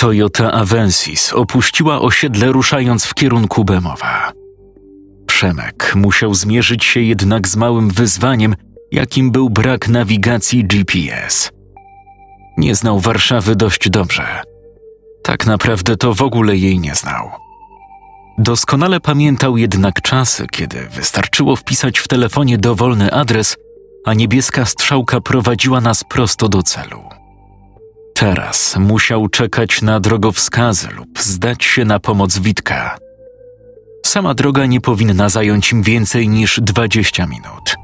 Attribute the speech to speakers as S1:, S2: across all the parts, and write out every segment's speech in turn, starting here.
S1: Toyota Avensis opuściła osiedle ruszając w kierunku Bemowa. Przemek musiał zmierzyć się jednak z małym wyzwaniem, jakim był brak nawigacji GPS. Nie znał Warszawy dość dobrze. Tak naprawdę to w ogóle jej nie znał. Doskonale pamiętał jednak czasy, kiedy wystarczyło wpisać w telefonie dowolny adres, a niebieska strzałka prowadziła nas prosto do celu. Teraz musiał czekać na drogowskazy lub zdać się na pomoc Witka. Sama droga nie powinna zająć im więcej niż 20 minut.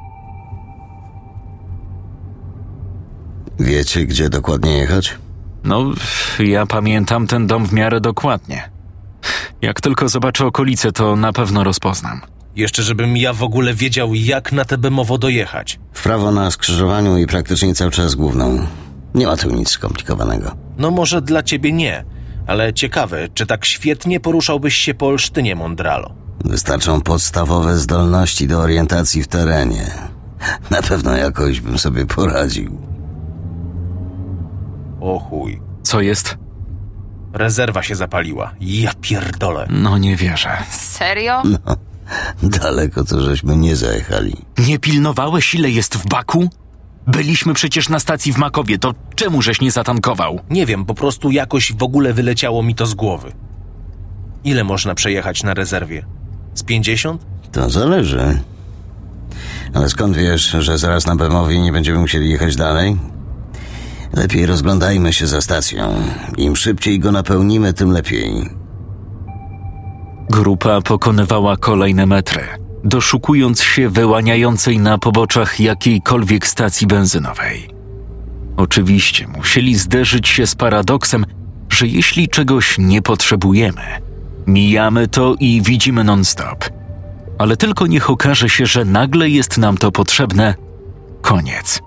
S2: Wiecie, gdzie dokładnie jechać?
S1: No, ja pamiętam ten dom w miarę dokładnie. Jak tylko zobaczę okolice, to na pewno rozpoznam.
S3: Jeszcze żebym ja w ogóle wiedział, jak na te bemowo dojechać.
S2: W prawo na skrzyżowaniu i praktycznie cały czas główną. Nie ma tu nic skomplikowanego.
S3: No może dla ciebie nie, ale ciekawe, czy tak świetnie poruszałbyś się po Olsztynie, Mondralo.
S2: Wystarczą podstawowe zdolności do orientacji w terenie. Na pewno jakoś bym sobie poradził.
S3: O chuj.
S1: Co jest?
S3: Rezerwa się zapaliła. Ja pierdolę.
S1: No nie wierzę.
S4: Serio?
S2: Daleko to żeśmy nie zajechali.
S1: Nie pilnowałeś, ile jest w baku? Byliśmy przecież na stacji w Makowie, to czemu żeś nie zatankował?
S3: Nie wiem, po prostu jakoś w ogóle wyleciało mi to z głowy. Ile można przejechać na rezerwie? Z 50?
S2: To zależy. Ale skąd wiesz, że zaraz na Bemowie nie będziemy musieli jechać dalej? Lepiej rozglądajmy się za stacją. Im szybciej go napełnimy, tym lepiej.
S1: Grupa pokonywała kolejne metry, doszukując się wyłaniającej na poboczach jakiejkolwiek stacji benzynowej. Oczywiście musieli zderzyć się z paradoksem, że jeśli czegoś nie potrzebujemy, mijamy to i widzimy non-stop. Ale tylko niech okaże się, że nagle jest nam to potrzebne. Koniec.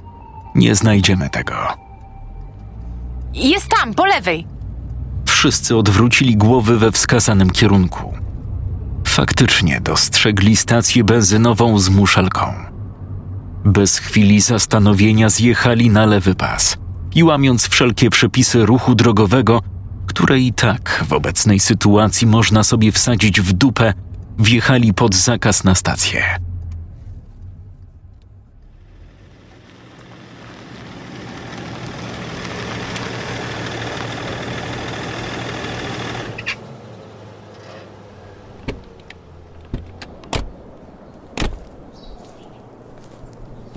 S1: Nie znajdziemy tego.
S4: Jest tam, po lewej.
S1: Wszyscy odwrócili głowy we wskazanym kierunku. Faktycznie dostrzegli stację benzynową z muszelką. Bez chwili zastanowienia zjechali na lewy pas i łamiąc wszelkie przepisy ruchu drogowego, które i tak w obecnej sytuacji można sobie wsadzić w dupę, wjechali pod zakaz na stację.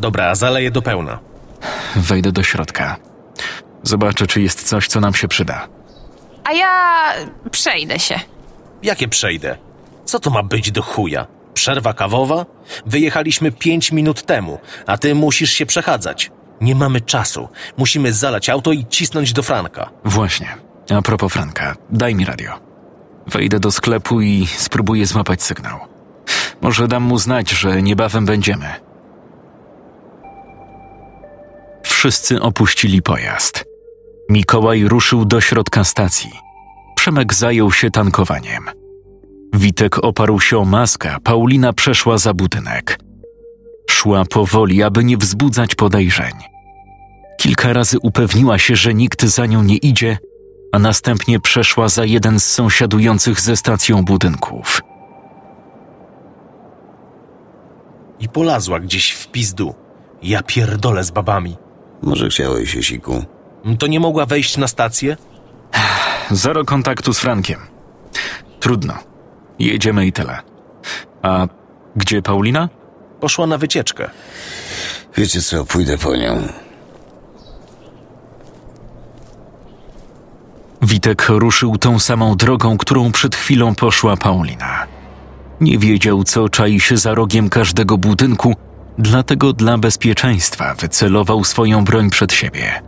S3: Dobra, zaleję do pełna.
S1: Wejdę do środka. Zobaczę, czy jest coś, co nam się przyda.
S4: A ja przejdę się.
S3: Jakie przejdę? Co to ma być do chuja? Przerwa kawowa? Wyjechaliśmy pięć minut temu, a ty musisz się przechadzać. Nie mamy czasu. Musimy zalać auto i cisnąć do Franka.
S1: Właśnie. A propos Franka, daj mi radio. Wejdę do sklepu i spróbuję złapać sygnał. Może dam mu znać, że niebawem będziemy. Wszyscy opuścili pojazd. Mikołaj ruszył do środka stacji. Przemek zajął się tankowaniem. Witek oparł się o maskę, Paulina przeszła za budynek. Szła powoli, aby nie wzbudzać podejrzeń. Kilka razy upewniła się, że nikt za nią nie idzie, a następnie przeszła za jeden z sąsiadujących ze stacją budynków.
S3: I polazła gdzieś w pizdu. Ja pierdolę z babami.
S2: Może chciałeś się, Siku?
S3: To nie mogła wejść na stację?
S1: Zero kontaktu z Frankiem. Trudno. Jedziemy i tyle. A gdzie Paulina?
S3: Poszła na wycieczkę.
S2: Wiecie co, pójdę po nią.
S1: Witek ruszył tą samą drogą, którą przed chwilą poszła Paulina. Nie wiedział, co czai się za rogiem każdego budynku, dlatego dla bezpieczeństwa wycelował swoją broń przed siebie.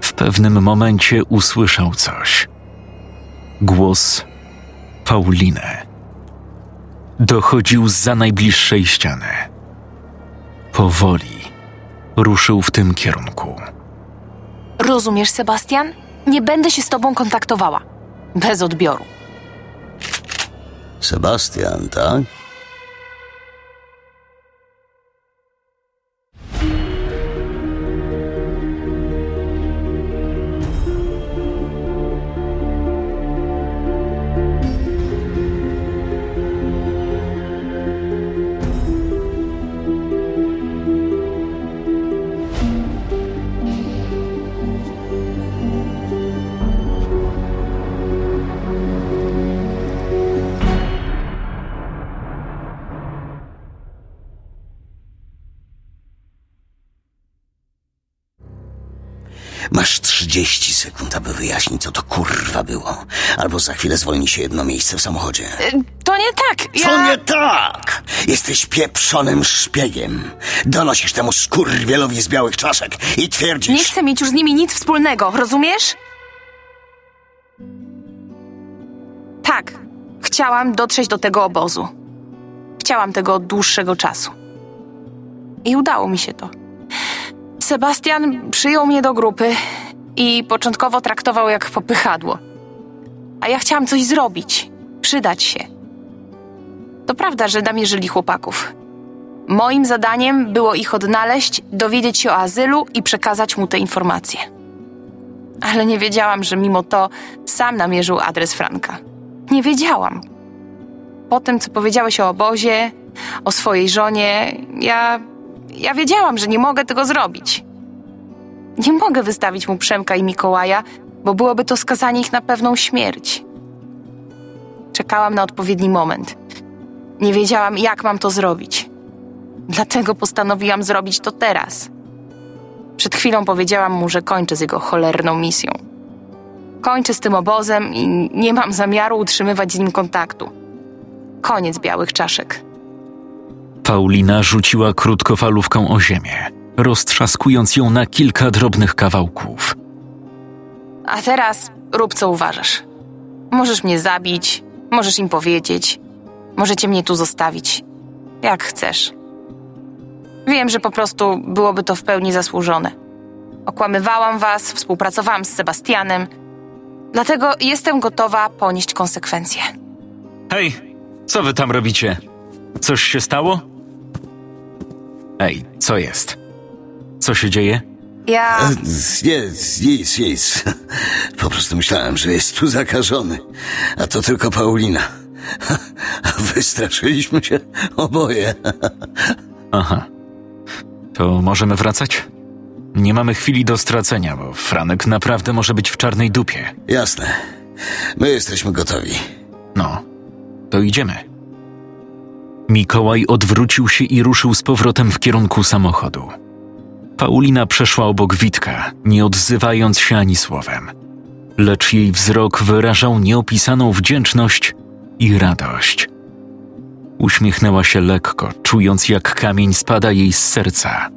S1: W pewnym momencie usłyszał coś. Głos Pauliny. Dochodził za najbliższej ściany. Powoli ruszył w tym kierunku.
S4: Rozumiesz, Sebastian? Nie będę się z tobą kontaktowała. Bez odbioru.
S2: Sebastian, tak? Wyjaśnić, co to kurwa było. Albo za chwilę zwolni się jedno miejsce w samochodzie.
S4: To nie tak. Ja...
S2: Co nie tak? Jesteś pieprzonym szpiegiem. Donosisz temu skurwielowi z białych czaszek i twierdzisz...
S4: Nie chcę mieć już z nimi nic wspólnego, rozumiesz? Tak, chciałam dotrzeć do tego obozu. Chciałam tego od dłuższego czasu. I udało mi się to. Sebastian przyjął mnie do grupy i początkowo traktował jak popychadło. A ja chciałam coś zrobić, przydać się. To prawda, że namierzyli chłopaków. Moim zadaniem było ich odnaleźć, dowiedzieć się o azylu i przekazać mu te informacje. Ale nie wiedziałam, że mimo to sam namierzył adres Franka. Nie wiedziałam. Po tym, co powiedziałeś o obozie, o swojej żonie, ja. Ja wiedziałam, że nie mogę tego zrobić. Nie mogę wystawić mu Przemka i Mikołaja, bo byłoby to skazanie ich na pewną śmierć. Czekałam na odpowiedni moment. Nie wiedziałam, jak mam to zrobić. Dlatego postanowiłam zrobić to teraz. Przed chwilą powiedziałam mu, że kończę z jego cholerną misją. Kończę z tym obozem i nie mam zamiaru utrzymywać z nim kontaktu. Koniec białych czaszek.
S1: Paulina rzuciła krótkofalówką o ziemię, roztrzaskując ją na kilka drobnych kawałków.
S4: A teraz rób co uważasz. Możesz mnie zabić, możesz im powiedzieć, możecie mnie tu zostawić, jak chcesz. Wiem, że po prostu byłoby to w pełni zasłużone. Okłamywałam was, współpracowałam z Sebastianem, dlatego jestem gotowa ponieść konsekwencje.
S1: Hej, co wy tam robicie? Coś się stało? Ej, co jest? Co się dzieje?
S4: Ja.
S2: Nic, nic, nic. Po prostu myślałem, że jest tu zakażony. A to tylko Paulina. Wystraszyliśmy się oboje.
S1: Aha. To możemy wracać? Nie mamy chwili do stracenia, bo Franek naprawdę może być w czarnej dupie.
S2: Jasne. My jesteśmy gotowi.
S1: No, to idziemy. Mikołaj odwrócił się i ruszył z powrotem w kierunku samochodu. Paulina przeszła obok Witka, nie odzywając się ani słowem. Lecz jej wzrok wyrażał nieopisaną wdzięczność i radość. Uśmiechnęła się lekko, czując jak kamień spada jej z serca.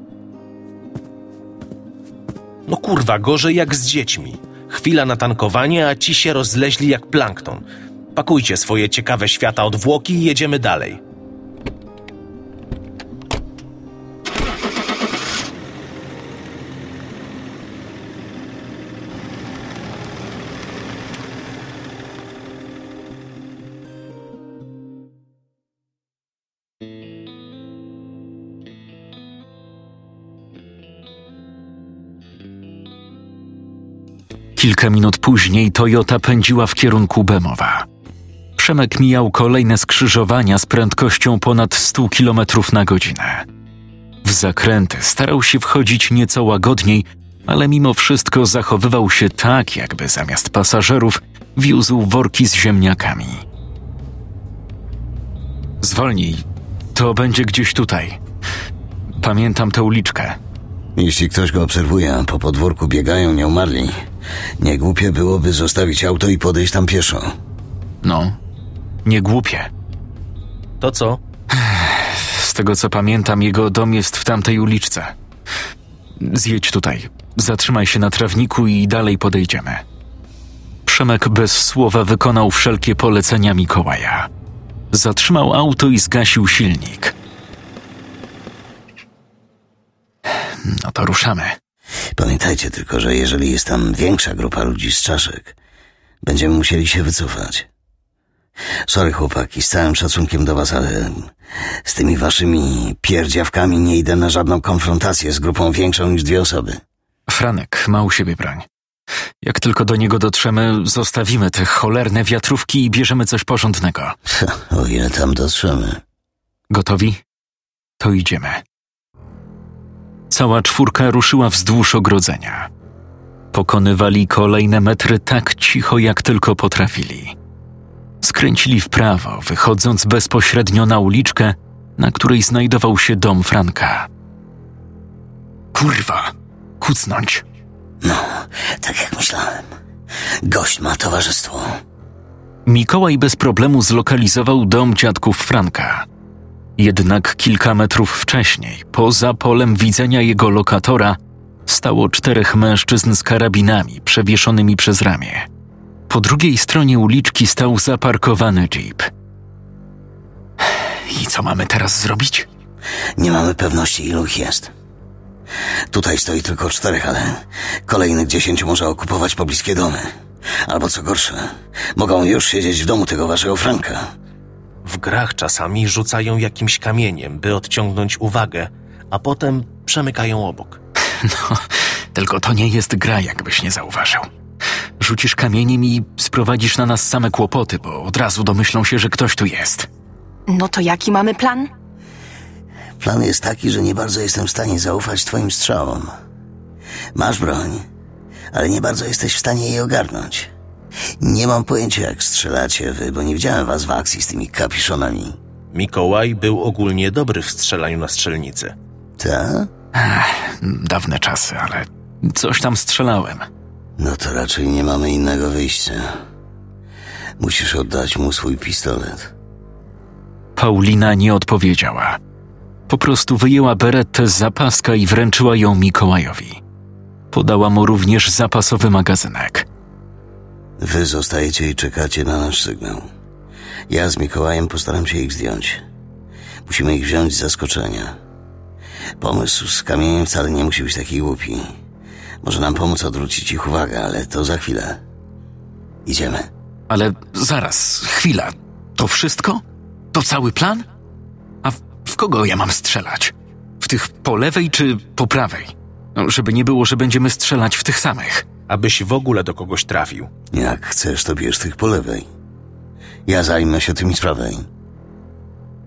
S3: No kurwa, gorzej jak z dziećmi. Chwila na tankowanie, a ci się rozleźli jak plankton. Pakujcie swoje ciekawe świata odwłoki i jedziemy dalej.
S1: Kilka minut później Toyota pędziła w kierunku Bemowa. Przemek mijał kolejne skrzyżowania z prędkością ponad 100 km na godzinę. W zakręty starał się wchodzić nieco łagodniej, ale mimo wszystko zachowywał się tak, jakby zamiast pasażerów wiózł worki z ziemniakami. Zwolnij, to będzie gdzieś tutaj. Pamiętam tę uliczkę.
S2: Jeśli ktoś go obserwuje, po podwórku biegają nieumarli, nie głupie byłoby zostawić auto i podejść tam pieszo.
S1: No, nie głupie.
S3: To co?
S1: Z tego co pamiętam, jego dom jest w tamtej uliczce. Zjedź tutaj. Zatrzymaj się na trawniku i dalej podejdziemy. Przemek bez słowa wykonał wszelkie polecenia Mikołaja. Zatrzymał auto i zgasił silnik. No to ruszamy.
S2: Pamiętajcie tylko, że jeżeli jest tam większa grupa ludzi z czaszek, będziemy musieli się wycofać. Sorry chłopaki, z całym szacunkiem do was, ale z tymi waszymi pierdziawkami nie idę na żadną konfrontację z grupą większą niż dwie osoby.
S1: Franek ma u siebie broń. Jak tylko do niego dotrzemy, zostawimy te cholerne wiatrówki i bierzemy coś porządnego.
S2: O ile tam dotrzemy.
S1: Gotowi? To idziemy. Cała czwórka ruszyła wzdłuż ogrodzenia. Pokonywali kolejne metry tak cicho, jak tylko potrafili. Skręcili w prawo, wychodząc bezpośrednio na uliczkę, na której znajdował się dom Franka. Kurwa, kucnąć.
S2: No, tak jak myślałem. Gość ma towarzystwo.
S1: Mikołaj bez problemu zlokalizował dom dziadków Franka. Jednak kilka metrów wcześniej, poza polem widzenia jego lokatora, stało czterech mężczyzn z karabinami przewieszonymi przez ramię. Po drugiej stronie uliczki stał zaparkowany jeep. I co mamy teraz zrobić?
S2: Nie mamy pewności, ilu ich jest. Tutaj stoi tylko czterech, ale kolejnych dziesięciu może okupować pobliskie domy. Albo co gorsze, mogą już siedzieć w domu tego waszego Franka.
S3: W grach czasami rzucają jakimś kamieniem, by odciągnąć uwagę, a potem przemykają obok.
S1: No, tylko to nie jest gra, jakbyś nie zauważył. Rzucisz kamieniem i sprowadzisz na nas same kłopoty, bo od razu domyślą się, że ktoś tu jest.
S4: No to jaki mamy plan?
S2: Plan jest taki, że nie bardzo jestem w stanie zaufać twoim strzałom. Masz broń, ale nie bardzo jesteś w stanie jej ogarnąć. Nie mam pojęcia, jak strzelacie wy, bo nie widziałem was w akcji z tymi kapiszonami.
S3: Mikołaj był ogólnie dobry w strzelaniu na strzelnicy.
S2: Ta?
S1: Dawne czasy, ale coś tam strzelałem.
S2: No to raczej nie mamy innego wyjścia. Musisz oddać mu swój pistolet.
S1: Paulina nie odpowiedziała. Po prostu wyjęła beretę z zapaska i wręczyła ją Mikołajowi. Podała mu również zapasowy magazynek.
S2: Wy zostajecie i czekacie na nasz sygnał. Ja z Mikołajem postaram się ich zdjąć. Musimy ich wziąć z zaskoczenia. Pomysł z kamieniem wcale nie musi być taki głupi. Może nam pomóc odwrócić ich uwagę, ale to za chwilę. Idziemy.
S1: Ale zaraz, chwila. To wszystko? To cały plan? A w, w kogo ja mam strzelać? W tych po lewej czy po prawej? No, żeby nie było, że będziemy strzelać w tych samych.
S3: Abyś w ogóle do kogoś trafił.
S2: Jak chcesz, to bierz tych po lewej. Ja zajmę się tymi z prawej.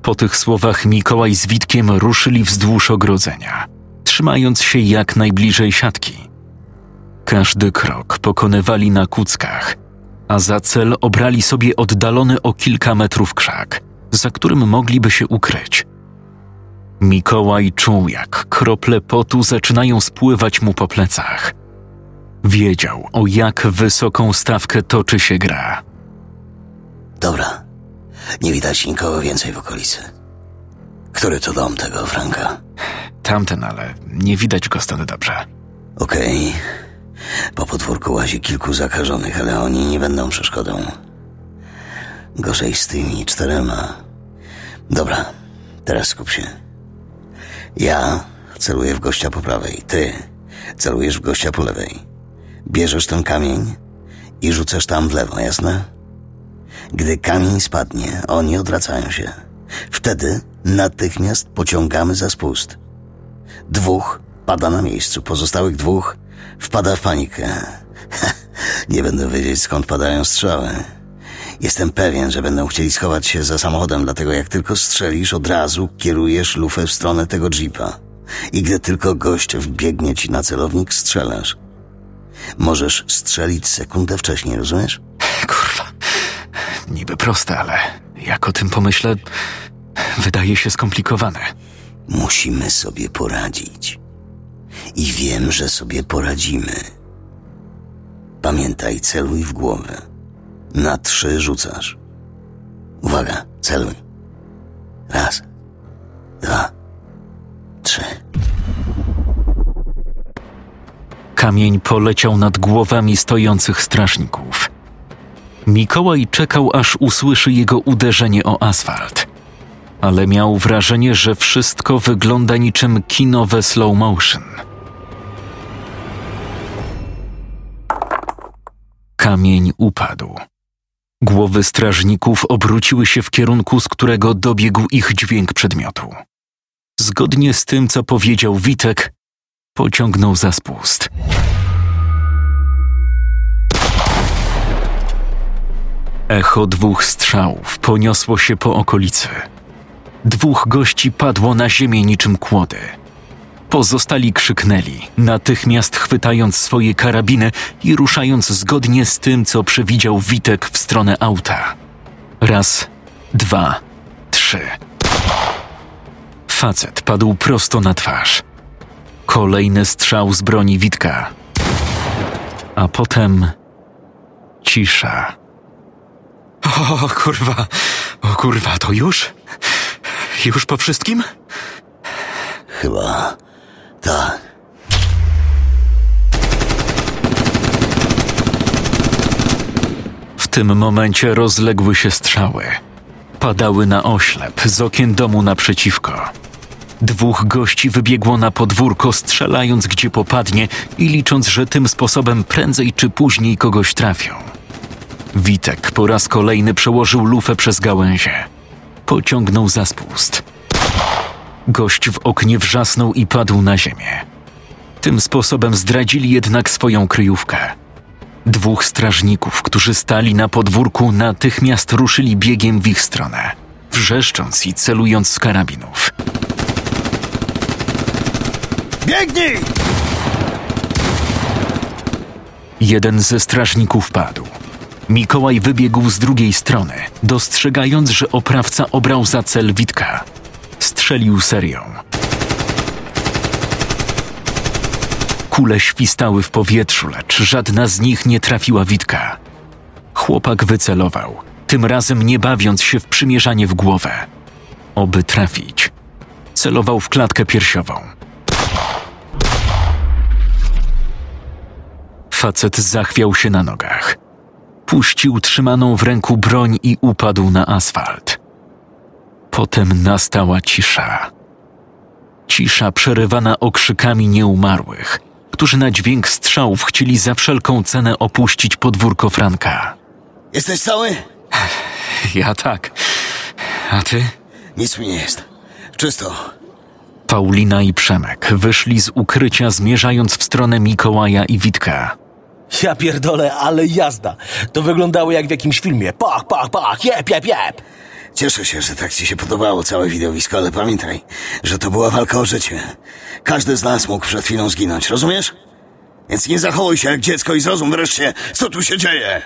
S1: Po tych słowach Mikołaj z Witkiem ruszyli wzdłuż ogrodzenia, trzymając się jak najbliżej siatki. Każdy krok pokonywali na kuckach, a za cel obrali sobie oddalony o kilka metrów krzak, za którym mogliby się ukryć. Mikołaj czuł, jak krople potu zaczynają spływać mu po plecach. Wiedział, o jak wysoką stawkę toczy się gra.
S2: Dobra. Nie widać nikogo więcej w okolicy. Który to dom tego Franka?
S1: Tamten, ale nie widać go stąd dobrze.
S2: Okej. Po podwórku łazi kilku zakażonych, ale oni nie będą przeszkodą. Gorzej z tymi czterema. Dobra, teraz skup się. Ja celuję w gościa po prawej, ty celujesz w gościa po lewej. Bierzesz ten kamień i rzucasz tam w lewo, jasne? Gdy kamień spadnie, oni odwracają się. Wtedy natychmiast pociągamy za spust. Dwóch pada na miejscu, pozostałych dwóch wpada w panikę. Nie będę wiedzieć skąd padają strzały. Jestem pewien, że będą chcieli schować się za samochodem, dlatego jak tylko strzelisz, od razu kierujesz lufę w stronę tego jeepa. I gdy tylko gość wbiegnie ci na celownik, strzelasz. Możesz strzelić sekundę wcześniej, rozumiesz?
S1: Kurwa. Niby proste, ale jak o tym pomyślę, wydaje się skomplikowane.
S2: Musimy sobie poradzić. I wiem, że sobie poradzimy. Pamiętaj, celuj w głowę. Na trzy rzucasz. Uwaga, celuj. Raz, dwa, trzy.
S1: Kamień poleciał nad głowami stojących strażników. Mikołaj czekał, aż usłyszy jego uderzenie o asfalt. Ale miał wrażenie, że wszystko wygląda niczym kinowe slow motion. Kamień upadł. Głowy strażników obróciły się w kierunku, z którego dobiegł ich dźwięk przedmiotu. Zgodnie z tym, co powiedział Witek, pociągnął za spust. Echo dwóch strzałów poniosło się po okolicy. Dwóch gości padło na ziemię niczym kłody. Pozostali krzyknęli, natychmiast chwytając swoje karabiny i ruszając zgodnie z tym, co przewidział Witek w stronę auta. Raz, dwa, trzy. Facet padł prosto na twarz. Kolejny strzał z broni Witka. A potem cisza. O kurwa, o kurwa, to już? Już po wszystkim?
S2: Chyba tak.
S1: W tym momencie rozległy się strzały. Padały na oślep z okien domu naprzeciwko. Dwóch gości wybiegło na podwórko, strzelając gdzie popadnie i licząc, że tym sposobem prędzej czy później kogoś trafią. Witek po raz kolejny przełożył lufę przez gałęzie. Pociągnął za spust. Gość w oknie wrzasnął i padł na ziemię. Tym sposobem zdradzili jednak swoją kryjówkę. Dwóch strażników, którzy stali na podwórku, natychmiast ruszyli biegiem w ich stronę, wrzeszcząc i celując z karabinów.
S2: Biegnij!
S1: Jeden ze strażników padł. Mikołaj wybiegł z drugiej strony, dostrzegając, że oprawca obrał za cel Witka. Strzelił serią. Kule świstały w powietrzu, lecz żadna z nich nie trafiła Witka. Chłopak wycelował, tym razem nie bawiąc się w przymierzanie w głowę. Oby trafić. Celował w klatkę piersiową. Facet zachwiał się na nogach. Puścił trzymaną w ręku broń i upadł na asfalt. Potem nastała cisza. Cisza przerywana okrzykami nieumarłych, którzy na dźwięk strzałów chcieli za wszelką cenę opuścić podwórko Franka.
S2: Jesteś cały?
S1: Ja tak. A ty?
S2: Nic mi nie jest. Czysto.
S1: Paulina i Przemek wyszli z ukrycia, zmierzając w stronę Mikołaja i Witka.
S3: Ja pierdolę, ale jazda. To wyglądało jak w jakimś filmie. Pach, pach, pach, jep, jep, jep.
S2: Cieszę się, że tak ci się podobało całe widowisko, ale pamiętaj, że to była walka o życie. Każdy z nas mógł przed chwilą zginąć, rozumiesz? Więc nie zachowuj się jak dziecko i zrozum wreszcie, co tu się dzieje.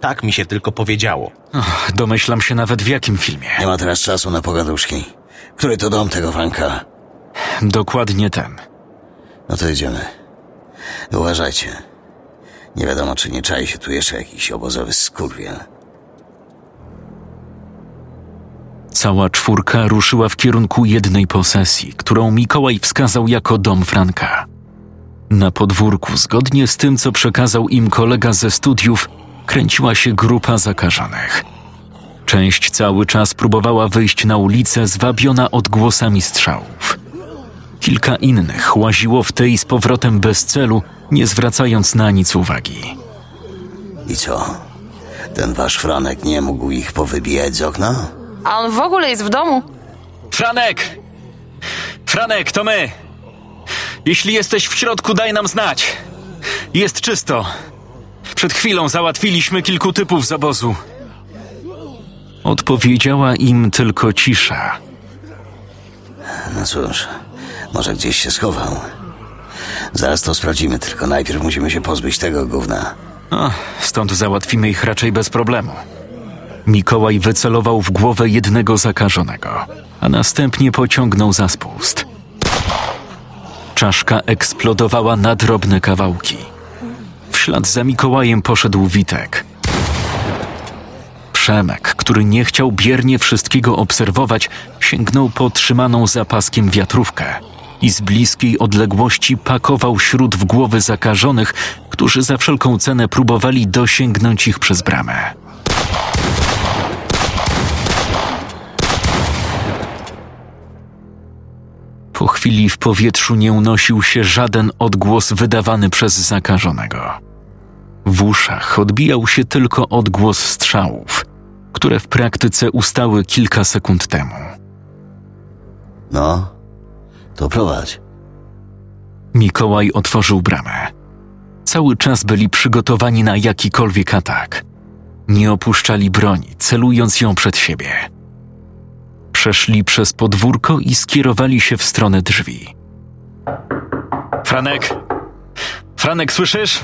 S3: Tak mi się tylko powiedziało.
S1: Och, domyślam się nawet w jakim filmie.
S2: Nie ma teraz czasu na pogaduszki. Który to dom tego Franka?
S1: Dokładnie ten.
S2: No to idziemy. Uważajcie. Nie wiadomo, czy nie czai się tu jeszcze jakiś obozowy skurwiel.
S1: Cała czwórka ruszyła w kierunku jednej posesji, którą Mikołaj wskazał jako dom Franka. Na podwórku, zgodnie z tym, co przekazał im kolega ze studiów, kręciła się grupa zakażonych. Część cały czas próbowała wyjść na ulicę, zwabiona odgłosami strzałów. Kilka innych łaziło w tej z powrotem bez celu, nie zwracając na nic uwagi.
S2: I co? Ten wasz Franek nie mógł ich powybijać z okna?
S4: A on w ogóle jest w domu?
S1: Franek! Franek, to my! Jeśli jesteś w środku, daj nam znać. Jest czysto. Przed chwilą załatwiliśmy kilku typów z obozu. Odpowiedziała im tylko cisza.
S2: No cóż, może gdzieś się schował. Zaraz to sprawdzimy, tylko najpierw musimy się pozbyć tego gówna.
S1: Stąd załatwimy ich raczej bez problemu. Mikołaj wycelował w głowę jednego zakażonego, a następnie pociągnął za spust. Czaszka eksplodowała na drobne kawałki. W ślad za Mikołajem poszedł Witek. Przemek, który nie chciał biernie wszystkiego obserwować, sięgnął po trzymaną za paskiem wiatrówkę i z bliskiej odległości pakował śród w głowy zakażonych, którzy za wszelką cenę próbowali dosięgnąć ich przez bramę. Po chwili w powietrzu nie unosił się żaden odgłos wydawany przez zakażonego. W uszach odbijał się tylko odgłos strzałów, które w praktyce ustały kilka sekund temu.
S2: No, to prowadź.
S1: Mikołaj otworzył bramę. Cały czas byli przygotowani na jakikolwiek atak. Nie opuszczali broni, celując ją przed siebie. Przeszli przez podwórko i skierowali się w stronę drzwi. Franek! Franek, słyszysz?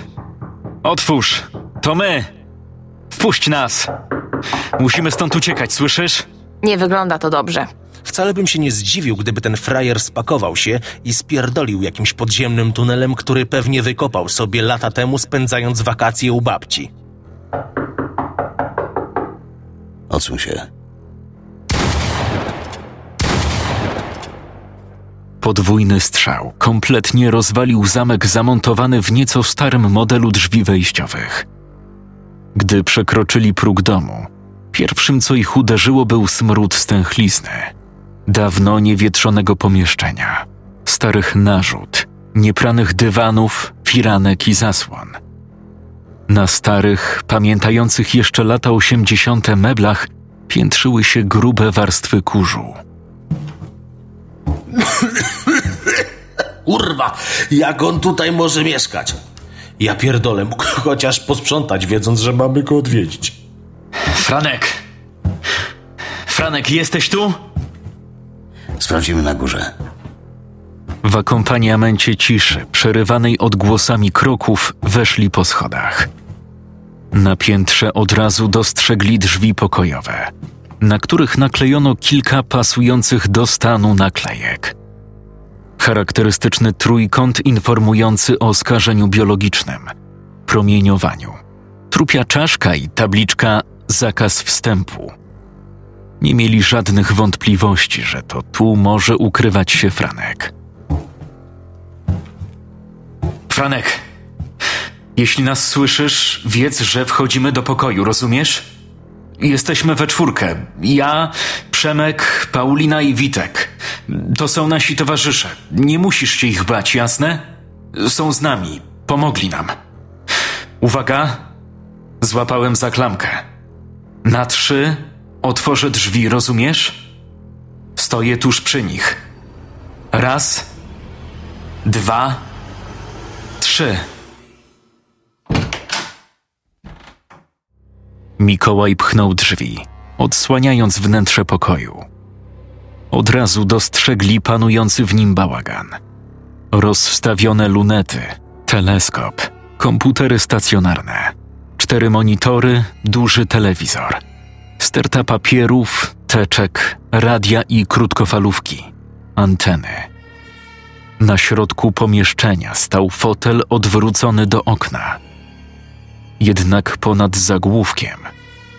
S1: Otwórz! To my! Wpuść nas! Musimy stąd uciekać, słyszysz?
S4: Nie wygląda to dobrze.
S3: Wcale bym się nie zdziwił, gdyby ten frajer spakował się i spierdolił jakimś podziemnym tunelem, który pewnie wykopał sobie lata temu, spędzając wakacje u babci.
S2: Odsuń się.
S1: Podwójny strzał kompletnie rozwalił zamek zamontowany w nieco starym modelu drzwi wejściowych. Gdy przekroczyli próg domu, pierwszym co ich uderzyło był smród stęchlizny, dawno niewietrzonego pomieszczenia, starych narzut, niepranych dywanów, firanek i zasłon. Na starych, pamiętających jeszcze lata osiemdziesiąte meblach piętrzyły się grube warstwy kurzu.
S3: Kurwa, jak on tutaj może mieszkać? Ja pierdolę, mógł chociaż posprzątać, wiedząc, że mamy go odwiedzić.
S1: Franek! Franek, jesteś tu?
S2: Sprawdzimy na górze.
S1: W akompaniamencie ciszy, przerywanej odgłosami kroków, weszli po schodach. Na piętrze od razu dostrzegli drzwi pokojowe, na których naklejono kilka pasujących do stanu naklejek. Charakterystyczny trójkąt informujący o skażeniu biologicznym, promieniowaniu, trupia czaszka i tabliczka zakaz wstępu. Nie mieli żadnych wątpliwości, że to tu może ukrywać się Franek. Franek, jeśli nas słyszysz, wiedz, że wchodzimy do pokoju, rozumiesz? Jesteśmy we czwórkę. Ja, Przemek, Paulina i Witek. To są nasi towarzysze. Nie musisz się ich bać, jasne? Są z nami. Pomogli nam. Uwaga! Złapałem za klamkę. Na trzy otworzę drzwi, rozumiesz? Stoję tuż przy nich. Raz, dwa, trzy. Mikołaj pchnął drzwi, odsłaniając wnętrze pokoju. Od razu dostrzegli panujący w nim bałagan. Rozstawione lunety, teleskop, komputery stacjonarne, cztery monitory, duży telewizor, sterta papierów, teczek, radia i krótkofalówki, anteny. Na środku pomieszczenia stał fotel odwrócony do okna. Jednak ponad zagłówkiem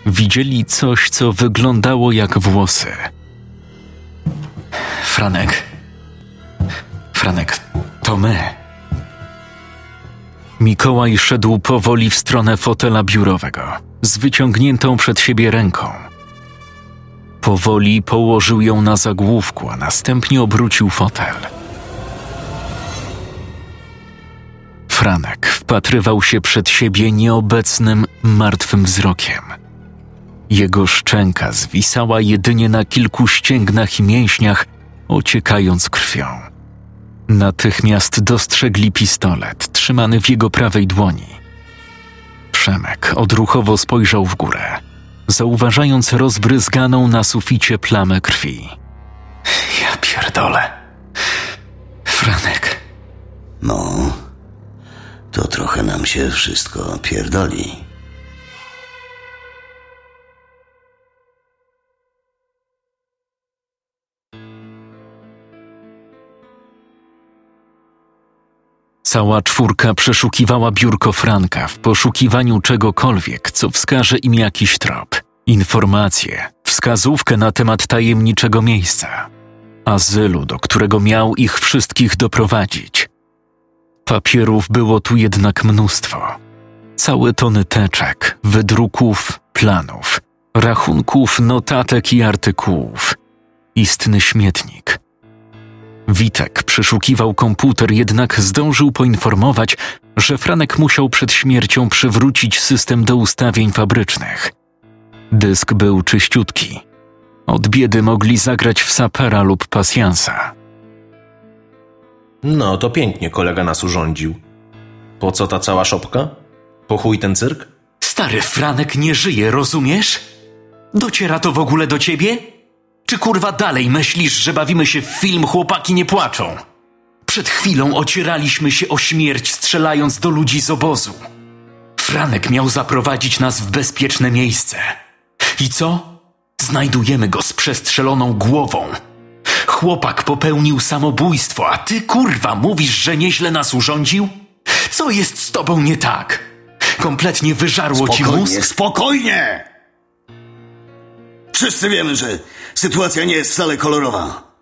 S1: widzieli coś, co wyglądało jak włosy. Franek. Franek, to my. Mikołaj szedł powoli w stronę fotela biurowego, z wyciągniętą przed siebie ręką. Powoli położył ją na zagłówku, a następnie obrócił fotel. Franek wpatrywał się przed siebie nieobecnym, martwym wzrokiem. Jego szczęka zwisała jedynie na kilku ścięgnach i mięśniach, ociekając krwią. Natychmiast dostrzegli pistolet trzymany w jego prawej dłoni. Przemek odruchowo spojrzał w górę, zauważając rozbryzganą na suficie plamę krwi. Ja pierdolę. Franek.
S2: No, to trochę nam się wszystko pierdoli.
S1: Cała czwórka przeszukiwała biurko Franka w poszukiwaniu czegokolwiek, co wskaże im jakiś trop, informację, wskazówkę na temat tajemniczego miejsca. azylu, do którego miał ich wszystkich doprowadzić. Papierów było tu jednak mnóstwo. Całe tony teczek, wydruków, planów, rachunków, notatek i artykułów. Istny śmietnik. Witek przeszukiwał komputer, jednak zdążył poinformować, że Franek musiał przed śmiercią przywrócić system do ustawień fabrycznych. Dysk był czyściutki. Od biedy mogli zagrać w sapera lub pasjansa.
S3: No, to pięknie kolega nas urządził. Po co ta cała szopka? Po chuj ten cyrk?
S1: Stary Franek nie żyje, rozumiesz? Dociera to w ogóle do ciebie? Czy kurwa dalej myślisz, że bawimy się w film Chłopaki nie płaczą? Przed chwilą ocieraliśmy się o śmierć, strzelając do ludzi z obozu. Franek miał zaprowadzić nas w bezpieczne miejsce. I co? Znajdujemy go z przestrzeloną głową. Chłopak popełnił samobójstwo, a ty kurwa mówisz, że nieźle nas urządził? Co jest z tobą nie tak? Kompletnie wyżarło ci
S2: Spokojnie,
S1: mózg?
S2: spokojnie! Wszyscy wiemy, że sytuacja nie jest wcale kolorowa.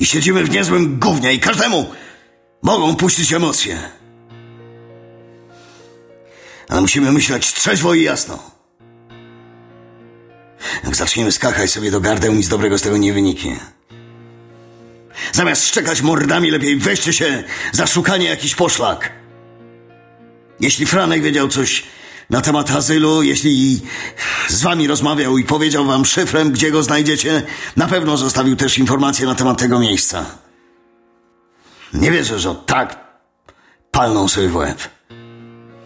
S2: I siedzimy w niezłym gównie i każdemu mogą puścić emocje. Ale musimy myśleć trzeźwo i jasno. Jak zaczniemy skakać sobie do gardeł, nic dobrego z tego nie wyniknie. Zamiast szczekać mordami, lepiej weźcie się za szukanie jakiś poszlak. Jeśli Franek wiedział coś na temat azylu, jeśli z wami rozmawiał i powiedział wam szyfrem, gdzie go znajdziecie, na pewno zostawił też informacje na temat tego miejsca. Nie wierzę, że tak palną sobie w łeb.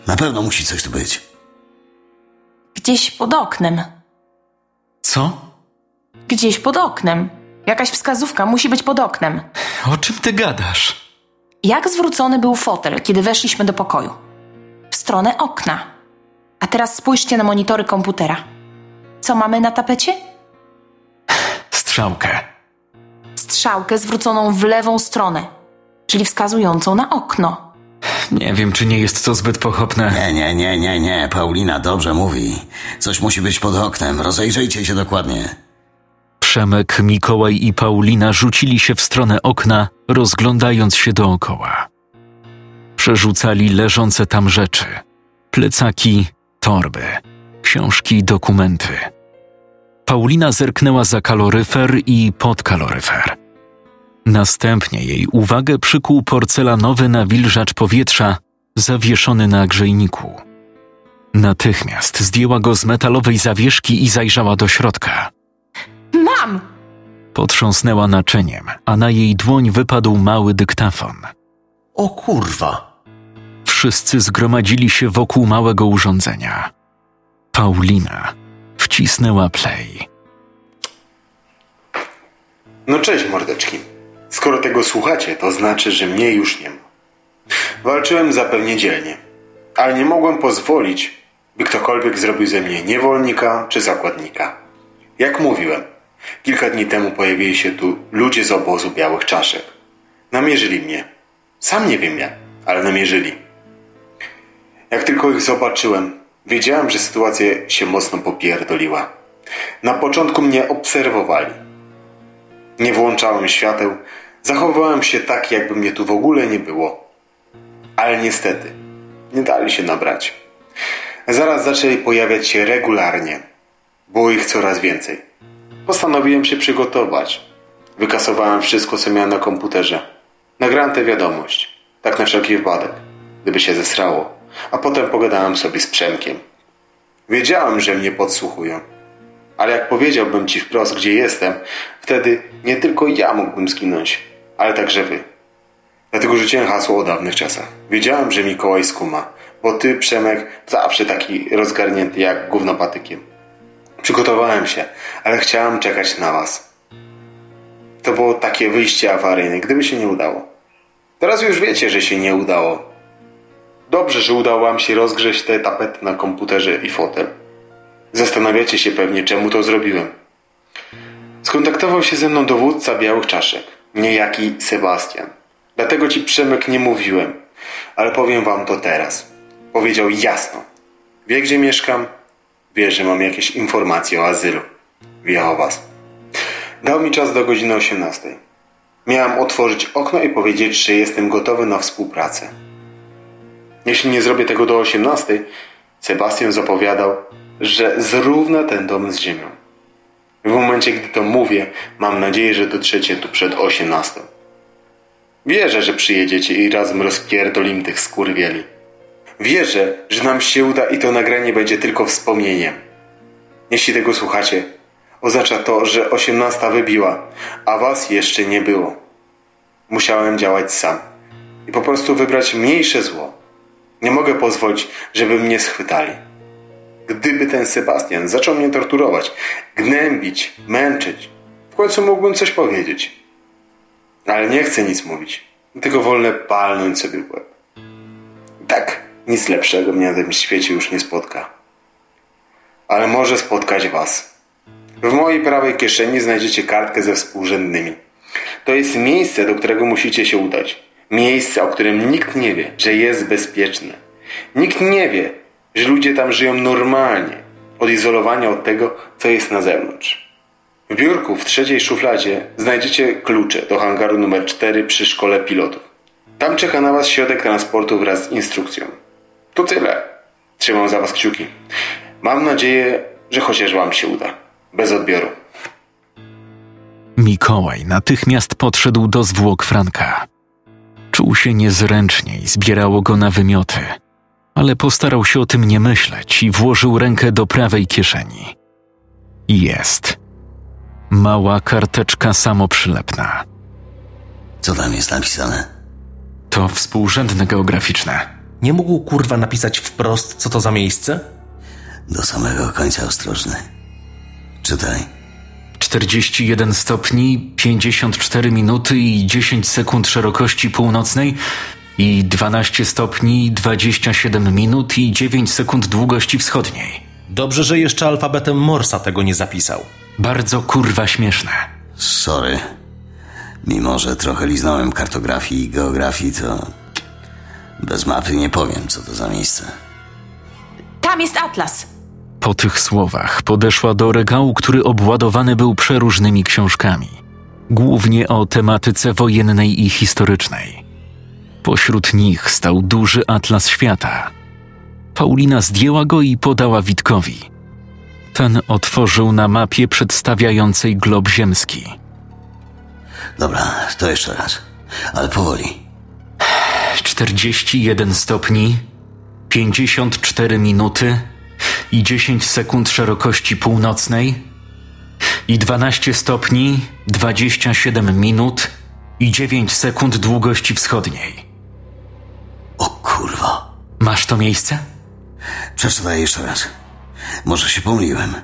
S2: Na pewno musi coś tu być.
S4: Gdzieś pod oknem.
S1: Co?
S4: Gdzieś pod oknem. Jakaś wskazówka musi być pod oknem.
S1: O czym ty gadasz?
S4: Jak zwrócony był fotel, kiedy weszliśmy do pokoju? W stronę okna. A teraz spójrzcie na monitory komputera. Co mamy na tapecie?
S1: Strzałkę.
S4: Strzałkę zwróconą w lewą stronę, czyli wskazującą na okno.
S1: Nie wiem, czy nie jest to zbyt pochopne.
S2: Nie, nie, nie, nie, nie. Paulina dobrze mówi. Coś musi być pod oknem. Rozejrzyjcie się dokładnie.
S1: Przemek, Mikołaj i Paulina rzucili się w stronę okna, rozglądając się dookoła. Przerzucali leżące tam rzeczy: plecaki, torby, książki, dokumenty. Paulina zerknęła za kaloryfer i pod kaloryfer. Następnie jej uwagę przykuł porcelanowy nawilżacz powietrza zawieszony na grzejniku. Natychmiast zdjęła go z metalowej zawieszki i zajrzała do środka.
S4: Mam!
S1: Potrząsnęła naczyniem, a na jej dłoń wypadł mały dyktafon.
S3: O kurwa.
S1: Wszyscy zgromadzili się wokół małego urządzenia. Paulina wcisnęła play.
S5: No cześć mordeczki. Skoro tego słuchacie, to znaczy, że mnie już nie ma. Walczyłem zapewnie dzielnie, ale nie mogłem pozwolić, by ktokolwiek zrobił ze mnie niewolnika czy zakładnika. Jak mówiłem, kilka dni temu pojawili się tu ludzie z obozu białych czaszek. Namierzyli mnie. Sam nie wiem jak, ale namierzyli. Jak tylko ich zobaczyłem, wiedziałem, że sytuacja się mocno popierdoliła. Na początku mnie obserwowali. Nie włączałem świateł, zachowywałem się tak, jakby mnie tu w ogóle nie było. Ale niestety, nie dali się nabrać. Zaraz zaczęli pojawiać się regularnie. Było ich coraz więcej. Postanowiłem się przygotować. Wykasowałem wszystko, co miałem na komputerze. Nagrałem tę wiadomość. Tak na wszelki wypadek. Gdyby się zesrało. A potem pogadałem sobie z Przemkiem. Wiedziałem, że mnie podsłuchują. Ale jak powiedziałbym ci wprost, gdzie jestem, wtedy nie tylko ja mógłbym skinąć, ale także wy. Dlatego rzuciłem hasło o dawnych czasach. Wiedziałem, że Mikołaj skuma, bo ty, Przemek, zawsze taki rozgarnięty jak gówno patykiem. Przygotowałem się, ale chciałem czekać na was. To było takie wyjście awaryjne, gdyby się nie udało. Teraz już wiecie, że się nie udało. Dobrze, że udało wam się rozgrzeć te tapety na komputerze i fotel. Zastanawiacie się pewnie, czemu to zrobiłem. Skontaktował się ze mną dowódca białych czaszek, niejaki Sebastian. Dlatego ci Przemek nie mówiłem, ale powiem wam to teraz. Powiedział jasno. Wie, gdzie mieszkam, wie, że mam jakieś informacje o azylu. Wie o was. Dał mi czas do godziny 18. Miałem otworzyć okno i powiedzieć, że jestem gotowy na współpracę. Jeśli nie zrobię tego do 18, Sebastian zapowiadał, że zrówna ten dom z ziemią. W momencie, gdy to mówię, mam nadzieję, że dotrzecie tu przed 18. Wierzę, że przyjedziecie i razem rozpierdolim tych skurwieli. Wierzę, że nam się uda i to nagranie będzie tylko wspomnieniem. Jeśli tego słuchacie, oznacza to, że 18 wybiła, a was jeszcze nie było. Musiałem działać sam i po prostu wybrać mniejsze zło. Nie mogę pozwolić, żeby mnie schwytali. Gdyby ten Sebastian zaczął mnie torturować, gnębić, męczyć, w końcu mógłbym coś powiedzieć. Ale nie chcę nic mówić, tylko wolę palnąć sobie w łeb. Tak, nic lepszego mnie na tym świecie już nie spotka. Ale może spotkać was. W mojej prawej kieszeni znajdziecie kartkę ze współrzędnymi. To jest miejsce, do którego musicie się udać. Miejsce, o którym nikt nie wie, że jest bezpieczne. Nikt nie wie, że ludzie tam żyją normalnie, odizolowani od tego, co jest na zewnątrz. W biurku w trzeciej szufladzie znajdziecie klucze do hangaru numer 4 przy szkole pilotów. Tam czeka na Was środek transportu wraz z instrukcją. To tyle. Trzymam za Was kciuki. Mam nadzieję, że chociaż Wam się uda. Bez odbioru.
S1: Mikołaj natychmiast podszedł do zwłok Franka. Czuł się niezręcznie i zbierało go na wymioty, ale postarał się o tym nie myśleć i włożył rękę do prawej kieszeni. Jest. Mała karteczka samoprzylepna.
S2: Co tam jest napisane?
S1: To współrzędne geograficzne.
S3: Nie mógł kurwa napisać wprost, co to za miejsce?
S2: Do samego końca ostrożny. Czytaj.
S1: 41 stopni, 54 minuty i 10 sekund szerokości północnej i 12 stopni, 27 minut i 9 sekund długości wschodniej.
S3: Dobrze, że jeszcze alfabetem Morsa tego nie zapisał.
S1: Bardzo kurwa śmieszne.
S2: Sorry. Mimo, że trochę liznąłem kartografii i geografii, to bez mapy nie powiem, co to za miejsce.
S4: Tam jest atlas.
S1: Po tych słowach podeszła do regału, który obładowany był przeróżnymi książkami, głównie o tematyce wojennej i historycznej. Pośród nich stał duży atlas świata. Paulina zdjęła go i podała Witkowi. Ten otworzył na mapie przedstawiającej glob ziemski.
S2: Dobra, to jeszcze raz. Ale powoli.
S1: 41 stopni, 54 minuty i 10 sekund szerokości północnej i 12 stopni, 27 minut i 9 sekund długości wschodniej.
S2: O kurwa.
S1: Masz to miejsce?
S2: Przeczytaj jeszcze raz. Może się pomyliłem.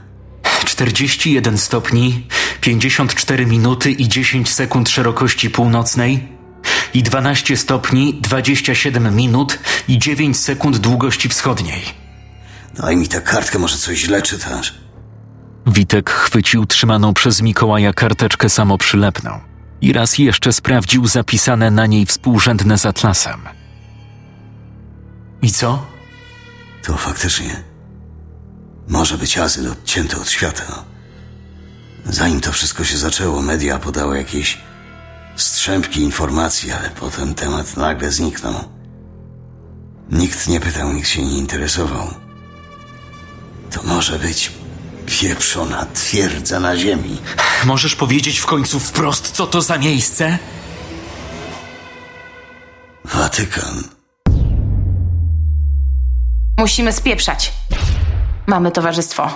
S1: 41 stopni, 54 minuty i 10 sekund szerokości północnej i 12 stopni, 27 minut i 9 sekund długości wschodniej.
S2: Daj mi tę kartkę, może coś źle czytasz.
S1: Witek chwycił trzymaną przez Mikołaja karteczkę samoprzylepną i raz jeszcze sprawdził zapisane na niej współrzędne z atlasem. I co?
S2: To faktycznie może być azyl odcięty od świata. Zanim to wszystko się zaczęło, media podały jakieś strzępki informacji, ale potem temat nagle zniknął. Nikt nie pytał, nikt się nie interesował. To może być pieprzona twierdza na ziemi.
S1: Możesz powiedzieć w końcu wprost, co to za miejsce?
S2: Watykan.
S4: Musimy spieprzać. Mamy towarzystwo.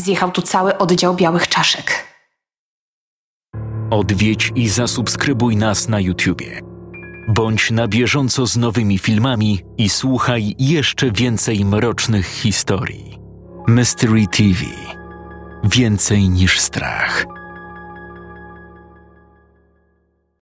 S4: Zjechał tu cały oddział białych czaszek.
S1: Odwiedź i zasubskrybuj nas na YouTubie. Bądź na bieżąco z nowymi filmami i słuchaj jeszcze więcej mrocznych historii. Mystery TV. Więcej niż strach.